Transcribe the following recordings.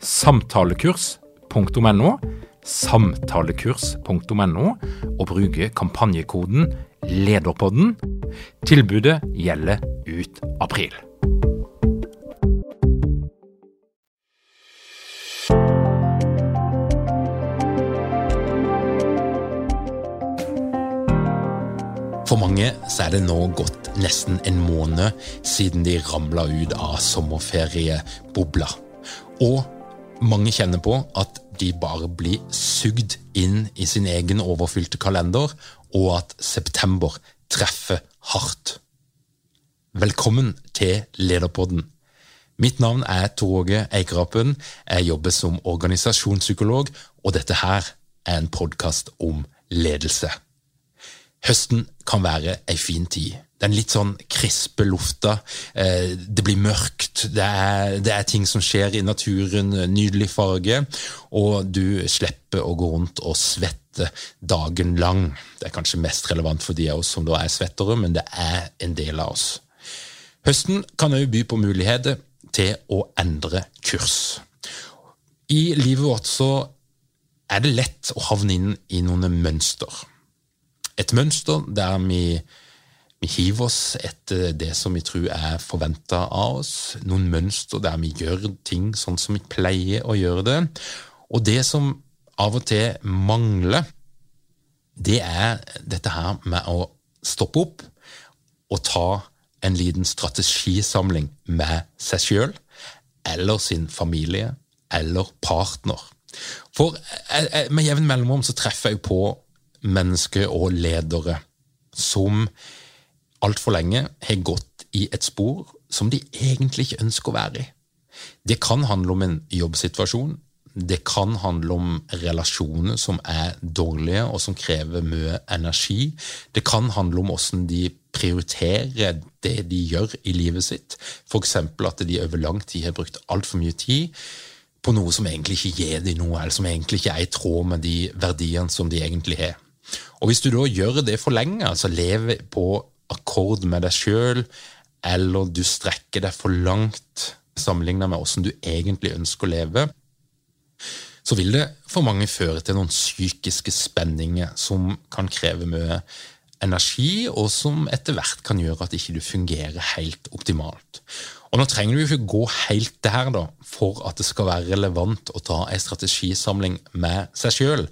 samtalekurs.no, samtalekurs.no, og bruke kampanjekoden LEDERPODDEN. Tilbudet gjelder ut april. For mange så er det nå gått nesten en måned siden de ramla ut av sommerferiebobla. Og mange kjenner på at de bare blir sugd inn i sin egen overfylte kalender, og at september treffer hardt. Velkommen til Lederpodden. Mitt navn er Tor Åge Eikerapen. Jeg jobber som organisasjonspsykolog, og dette her er en podkast om ledelse. Høsten kan være ei fin tid. Den litt sånn krispe lufta. Eh, det blir mørkt. Det er, det er, ting som skjer i naturen. Nydelig farge. Og du slipper å gå rundt og svette dagen lang. Det er kanskje mest relevant for de av oss som da er svettere, men det er en del av oss. Høsten kan òg by på muligheter til å endre kurs. I livet vårt så er det lett å havne inn i noen mønster et mønster der vi, vi hiver oss etter det som vi tror er forventa av oss. Noen mønster der vi gjør ting sånn som vi pleier å gjøre det. Og det som av og til mangler, det er dette her med å stoppe opp og ta en liten strategisamling med seg sjøl eller sin familie eller partner. For med jevn mellomrom så treffer jeg på mennesker og ledere som altfor lenge har gått i et spor som de egentlig ikke ønsker å være i. Det kan handle om en jobbsituasjon. Det kan handle om relasjoner som er dårlige og som krever mye energi. Det kan handle om hvordan de prioriterer det de gjør i livet sitt. F.eks. at de over lang tid har brukt altfor mye tid på noe som egentlig ikke gir dem noe, eller som egentlig ikke er i tråd med de verdiene som de egentlig har. Og Hvis du da gjør det for lenge, altså lever på akkord med deg sjøl, eller du strekker deg for langt sammenlignet med åssen du egentlig ønsker å leve, så vil det for mange føre til noen psykiske spenninger som kan kreve mye energi, og som etter hvert kan gjøre at ikke du fungerer helt optimalt. Og Nå trenger du ikke gå helt der da, for at det skal være relevant å ta en strategisamling med seg sjøl.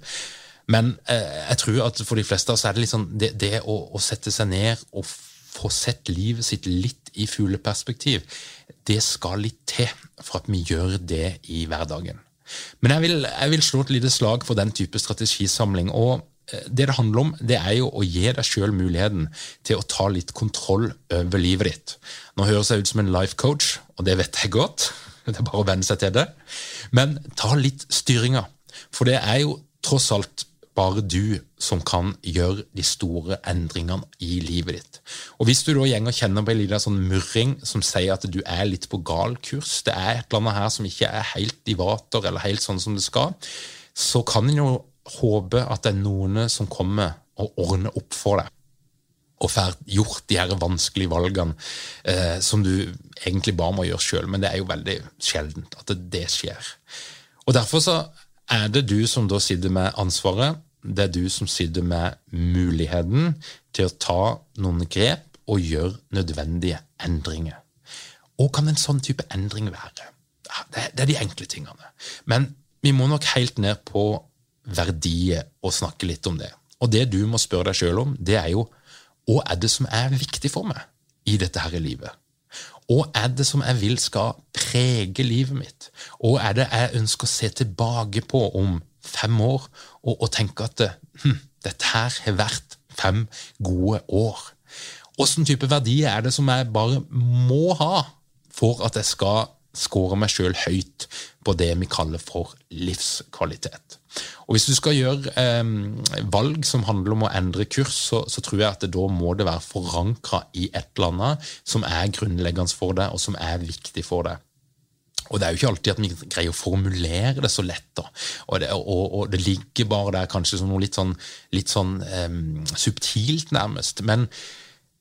Men eh, jeg tror at for de fleste så er det liksom det, det å, å, sette seg ned og få sett livet sitt litt i fugleperspektiv, det skal litt til for at vi gjør det i hverdagen. Men jeg vil, jeg vil slå et lite slag for den type strategisamling. og eh, det det handler om, det er jo å gi deg sjøl muligheten til å ta litt kontroll over livet ditt. Nå høres jeg ut som en life coach, og det vet jeg godt. Det er bare å venne seg til det. Men ta litt styringa. For det er jo tross alt bare du som kan gjøre de store endringene i livet ditt. Og Hvis du da gjenger kjenner på en liten sånn murring som sier at du er litt på gal kurs, det er et eller annet her som ikke er helt i vater eller helt sånn som det skal, så kan en jo håpe at det er noen som kommer og ordner opp for deg. Og får gjort de her vanskelige valgene eh, som du egentlig bare må gjøre sjøl. Men det er jo veldig sjeldent at det skjer. Og Derfor så er det du som da sitter med ansvaret det er du som sitter med muligheten til å ta noen grep og gjøre nødvendige endringer. Hva kan en sånn type endring være? Det er de enkle tingene. Men vi må nok helt ned på verdier og snakke litt om det. Og det du må spørre deg sjøl om, det er jo Hva er det som er viktig for meg i dette her livet? Hva er det som jeg vil skal prege livet mitt? Hva er det jeg ønsker å se tilbake på om fem år og, og tenke at hm, dette her har vært fem gode år? Hvilken type verdier er det som jeg bare må ha for at jeg skal score meg sjøl høyt på det vi kaller for livskvalitet. Og Hvis du skal gjøre eh, valg som handler om å endre kurs, så, så tror jeg at det, da må det være forankra i et eller annet som er grunnleggende for deg, og som er viktig for deg. Og Det er jo ikke alltid at vi greier å formulere det så lett. da. Og det, og, og det ligger bare der kanskje som noe litt sånn, litt sånn um, subtilt, nærmest. Men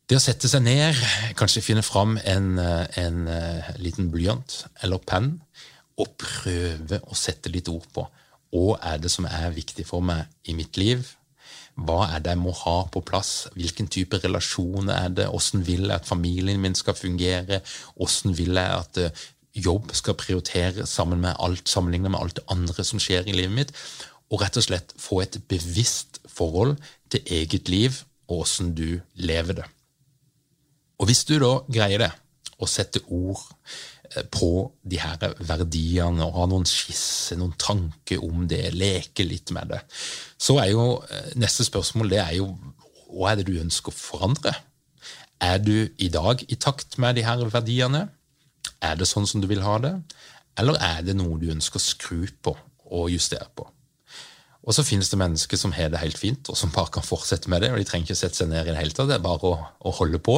det å sette seg ned, kanskje finne fram en, en, en eh, liten blyant eller penn, og prøve å sette litt ord på hva er det som er viktig for meg i mitt liv? Hva er det jeg må ha på plass? Hvilken type relasjon er det? Hvordan vil jeg at familien min skal fungere? Hvordan vil jeg at eh, jobb skal prioritere sammen med alt, sammenlignet med alt det andre som skjer i livet mitt? Og rett og slett få et bevisst forhold til eget liv og hvordan du lever det. Og hvis du da greier det, å sette ord eh, på de her verdiene og ha noen skisse, noen tanker om det, leke litt med det, så er jo eh, neste spørsmål det er jo hva er det du ønsker å forandre? Er du i dag i takt med de her verdiene? Er det sånn som du vil ha det? Eller er det noe du ønsker å skru på og justere på? Og så finnes det mennesker som har det helt fint, og som bare kan fortsette med det. og De trenger ikke å sette seg ned i det hele tatt, det er bare å, å holde på.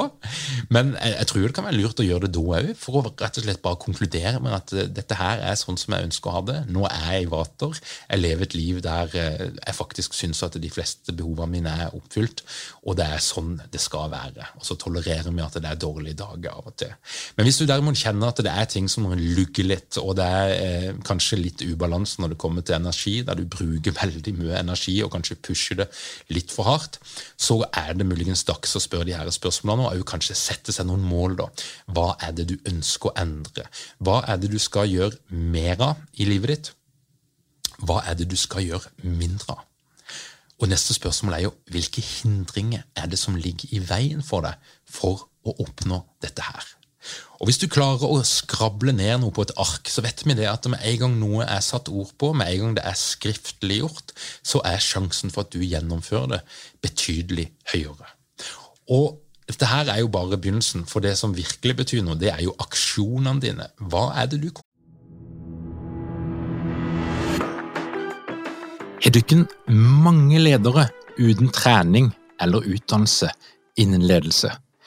Men jeg, jeg, tror det kan være lurt å gjøre det da òg, for å rett og slett bare konkludere med at uh, dette her er sånn som jeg ønsker å ha det. Nå er jeg i vater. Jeg lever et liv der uh, jeg faktisk syns at de fleste behovene mine er oppfylt, og det er sånn det skal være. Og så tolererer vi at det er dårlige dager av og til. Men hvis du derimot kjenner at det er ting som lugger litt, og det er eh, kanskje litt ubalanse når det kommer til energi, der du bruker veldig veldig mye energi og kanskje pusher det litt for hardt, så er det muligens dags å spørre de her spørsmålene og kanskje sette seg noen mål. da. Hva er det du ønsker å endre? Hva er det du skal gjøre mer av i livet ditt? Hva er det du skal gjøre mindre av? Og neste spørsmål er jo hvilke hindringer er det som ligger i veien for deg for å oppnå dette her? Og Hvis du klarer å skrable ned noe på et ark, så vet vi det at med en gang noe er satt ord på, med en gang det er skriftliggjort, så er sjansen for at du gjennomfører det, betydelig høyere. Og dette her er jo bare begynnelsen, for det som virkelig betyr noe, det er jo aksjonene dine. Hva er det du Har ikke mange ledere uten trening eller utdannelse innen ledelse?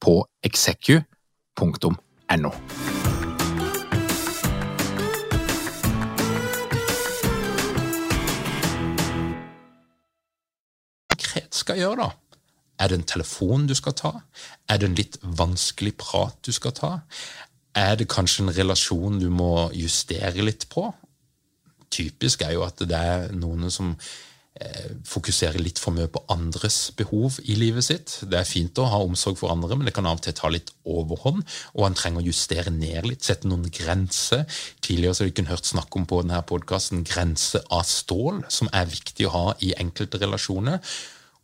på execu.no. skal gjøre, da? Er det en telefon du skal ta? Er det en litt vanskelig prat du skal ta? Er det kanskje en relasjon du må justere litt på? Typisk er jo at det er noen som Eh, fokusere litt for mye på andres behov i livet sitt. Det er fint å ha omsorg for andre, men det kan av og til ta litt overhånd. Og han trenger å justere ned litt, sette noen grenser. Tidligere så har vi hørt snakk om på denne podkasten grense av stål, som er viktig å ha i enkelte relasjoner.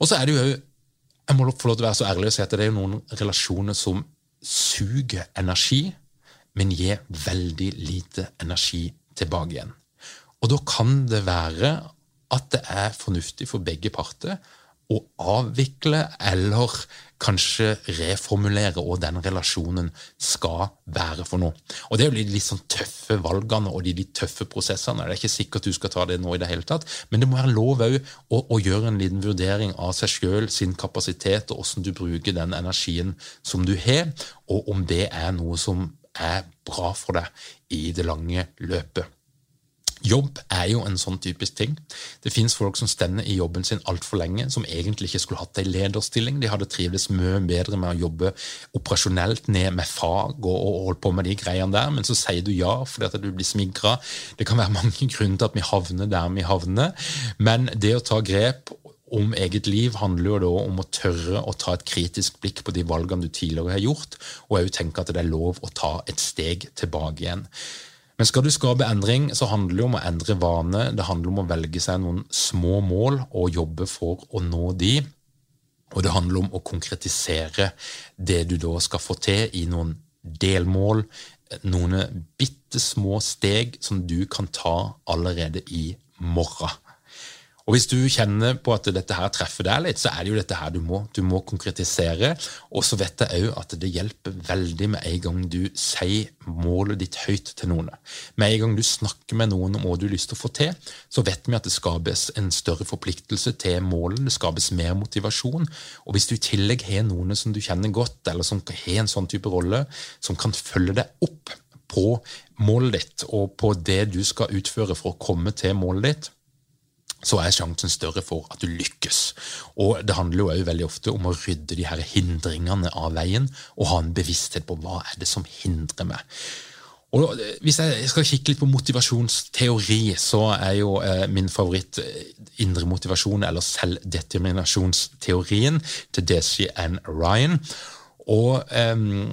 Og så er det jo jeg må få lov til å være så ærlig og si at det er noen relasjoner som suger energi, men gir veldig lite energi tilbake igjen. Og da kan det være at det er fornuftig for begge parter å avvikle eller kanskje reformulere hva den relasjonen skal være for noe. Og Det er jo de litt sånn tøffe valgene og de litt tøffe prosessene. Det er ikke sikkert du skal ta det nå i det hele tatt, men det må være lov å, å, gjøre en liten vurdering av seg sjøl, sin kapasitet og hvordan du bruker den energien som du har, og om det er noe som er bra for deg i det lange løpet. Jobb er jo en sånn typisk ting. Det fins folk som stender i jobben sin altfor lenge, som egentlig ikke skulle hatt ei lederstilling. De hadde trivdes mye bedre med å jobbe operasjonelt ned med fag og, og holde på med de greiene der, men så sier du ja fordi at du blir smigra. Det kan være mange grunner til at vi havner der vi havner, men det å ta grep om eget liv handler jo da om å tørre å ta et kritisk blikk på de valgene du tidligere har gjort, og òg tenke at det er lov å ta et steg tilbake igjen. Men skal du skape endring, så handler det om å endre vane. Det handler om å velge seg noen små mål og jobbe for å nå de. Og det handler om å konkretisere det du da skal få til, i noen delmål, noen bitte små steg som du kan ta allerede i morgen. Og Hvis du kjenner på at dette her treffer deg litt, så er det jo dette her du må. Du må konkretisere. Og så vet jeg òg at det hjelper veldig med en gang du sier målet ditt høyt til noen. Med en gang du snakker med noen om hva du har lyst til å få til, så vet vi at det skapes en større forpliktelse til målet. Det skapes mer motivasjon. Og hvis du i tillegg har noen som du kjenner godt, eller som har en sånn type rolle, som kan følge deg opp på målet ditt og på det du skal utføre for å komme til målet ditt, så er sjansen større for at du lykkes. Og Det handler jo også veldig ofte om å rydde de her hindringene av veien og ha en bevissthet på hva er det som hindrer meg. Og Hvis jeg skal kikke litt på motivasjonsteori, så er jo eh, min favoritt eh, indre motivasjon, eller selvdeterminasjonsteorien til Desi and Ryan. Og um,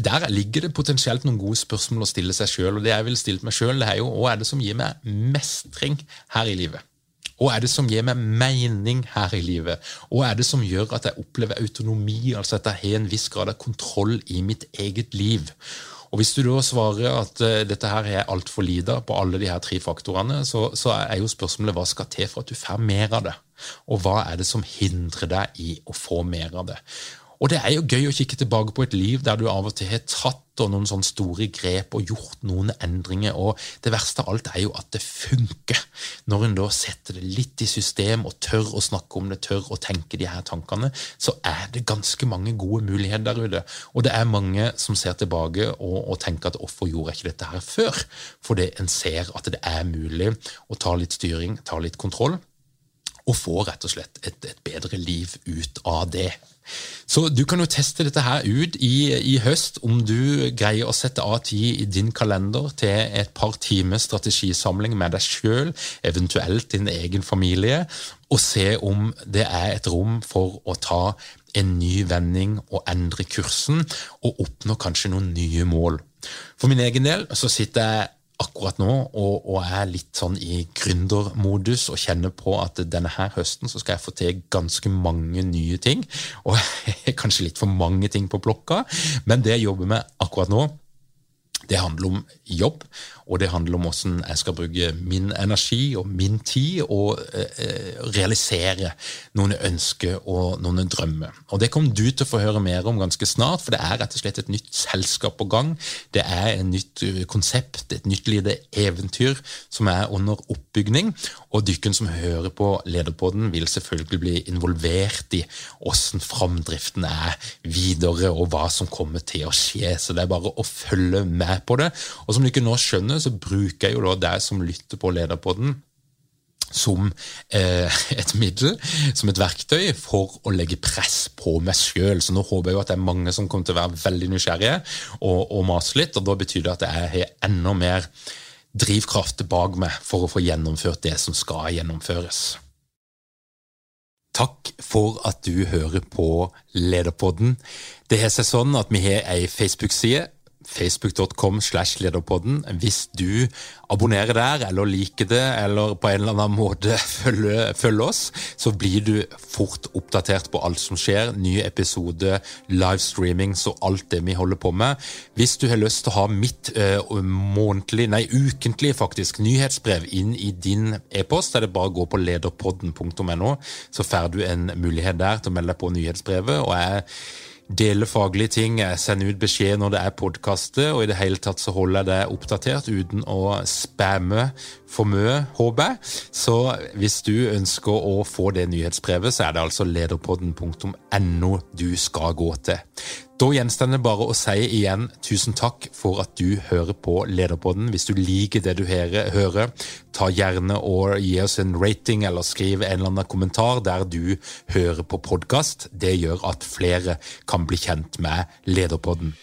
Der ligger det potensielt noen gode spørsmål å stille seg sjøl. Det jeg vil stille meg sjøl, er jo hva er det som gir meg mestring her i livet? Hva er det som gir meg mening her i livet? Hva er det som gjør at jeg opplever autonomi, altså at jeg har en viss grad av kontroll i mitt eget liv? Og Hvis du da svarer at uh, dette her er altfor lite på alle de her tre faktorene, så, så, er jo spørsmålet hva skal til for at du får mer av det? Og hva er det som hindrer deg i å få mer av det? Og det er jo gøy å kikke tilbake på et liv der du av og til har tatt noen sånne store grep og gjort noen endringer. Og det verste av alt er jo at det funker. Når en da setter det litt i system og tør å snakke om det, tør å tenke de her tankene, så er det ganske mange gode muligheter der ute. Og det er mange som ser tilbake og, og tenker at hvorfor gjorde jeg ikke dette her før? Fordi en ser at det er mulig å ta litt styring, ta litt kontroll, og få rett og slett et, et bedre liv ut av det. Så du kan jo teste dette her ut i, i, høst, om du greier å sette av tid i din kalender til et par timers strategisamling med deg sjøl, eventuelt din egen familie, og se om det er et rom for å ta en ny vending og endre kursen, og oppnå kanskje noen nye mål. For min egen del så sitter jeg akkurat nå og, og er litt sånn i gründermodus og kjenner på at denne her høsten så skal jeg få til ganske mange nye ting. Og kanskje litt for mange ting på blokka, men det jeg jobber med akkurat nå, det handler om jobb, og det handler om hvordan jeg skal bruke min energi og min tid og eh, realisere noen ønsker og noen drømmer. Og Det kommer du til å få høre mer om ganske snart, for det er rett og slett et nytt selskap på gang. Det er et nytt eh, konsept, et nytt lite eventyr som er under oppbygning. Og dykken som hører på Lederpodden, vil selvfølgelig bli involvert i hvordan framdriften er videre, og hva som kommer til å skje. Så det er bare å følge med på det. Og som du ikke nå skjønner, så bruker jeg jo da deg som lytter på Lederpodden, som eh, et middel, som et verktøy, for å legge press på meg sjøl. Så nå håper jeg jo at det er mange som kommer til å være veldig nysgjerrige og, og mase litt. Og da betyr det at jeg har enda mer drivkraft bak meg for å få gjennomført det som skal gjennomføres. Takk for at du hører på Lederpodden. Det har seg sånn at vi har ei Facebook-side facebook.com slash lederpodden. Hvis du abonnerer der, eller liker det, eller på en eller annen måte følger, følger oss, så blir du fort oppdatert på alt som skjer. Ny episode, livestreaming, så alt det vi holder på med. Hvis du har lyst til å ha mitt uh, månedlig, nei ukentlig faktisk, nyhetsbrev inn i din e-post, er det bare å gå på lederpodden.no, så får du en mulighet der til å melde deg på nyhetsbrevet. og jeg dele faglige ting, sende ut beskjed når det er podkaster, og i det hele tatt så holder jeg deg oppdatert uten å spamme for mye, håper jeg. Så hvis du ønsker å få det nyhetsbrevet, så er det altså lederpodden.no du skal gå til. Da gjenstår det bare å si igjen tusen takk for at du hører på Lederpodden. Hvis du liker det du hører, ta gjerne og gi oss en rating eller skriv en eller annen kommentar der du hører på podkast. Det gjør at flere kan bli kjent med Lederpodden.